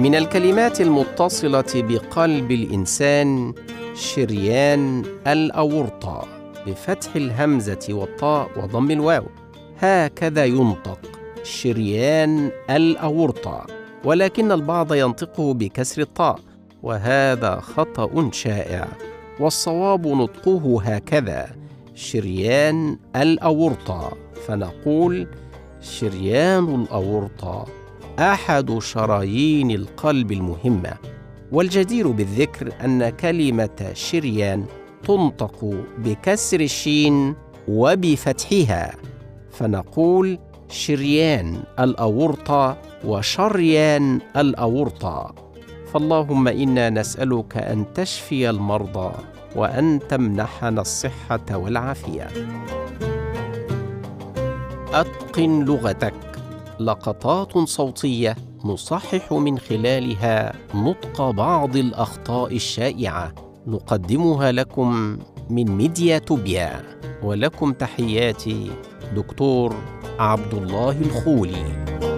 من الكلمات المتصلة بقلب الإنسان شريان الأورطة بفتح الهمزة والطاء وضم الواو. هكذا ينطق شريان الأورطة ولكن البعض ينطقه بكسر الطاء وهذا خطأ شائع. والصواب نطقه هكذا شريان الأورطة. فنقول شريان الأورطة أحد شرايين القلب المهمة. والجدير بالذكر أن كلمة شريان تنطق بكسر الشين وبفتحها. فنقول شريان الأورطة وشريان الأورطة. فاللهم إنا نسألك أن تشفي المرضى وأن تمنحنا الصحة والعافية. أتقن لغتك. لقطات صوتية نصحح من خلالها نطق بعض الأخطاء الشائعة. نقدمها لكم من ميديا توبيا. ولكم تحياتي دكتور عبد الله الخولي.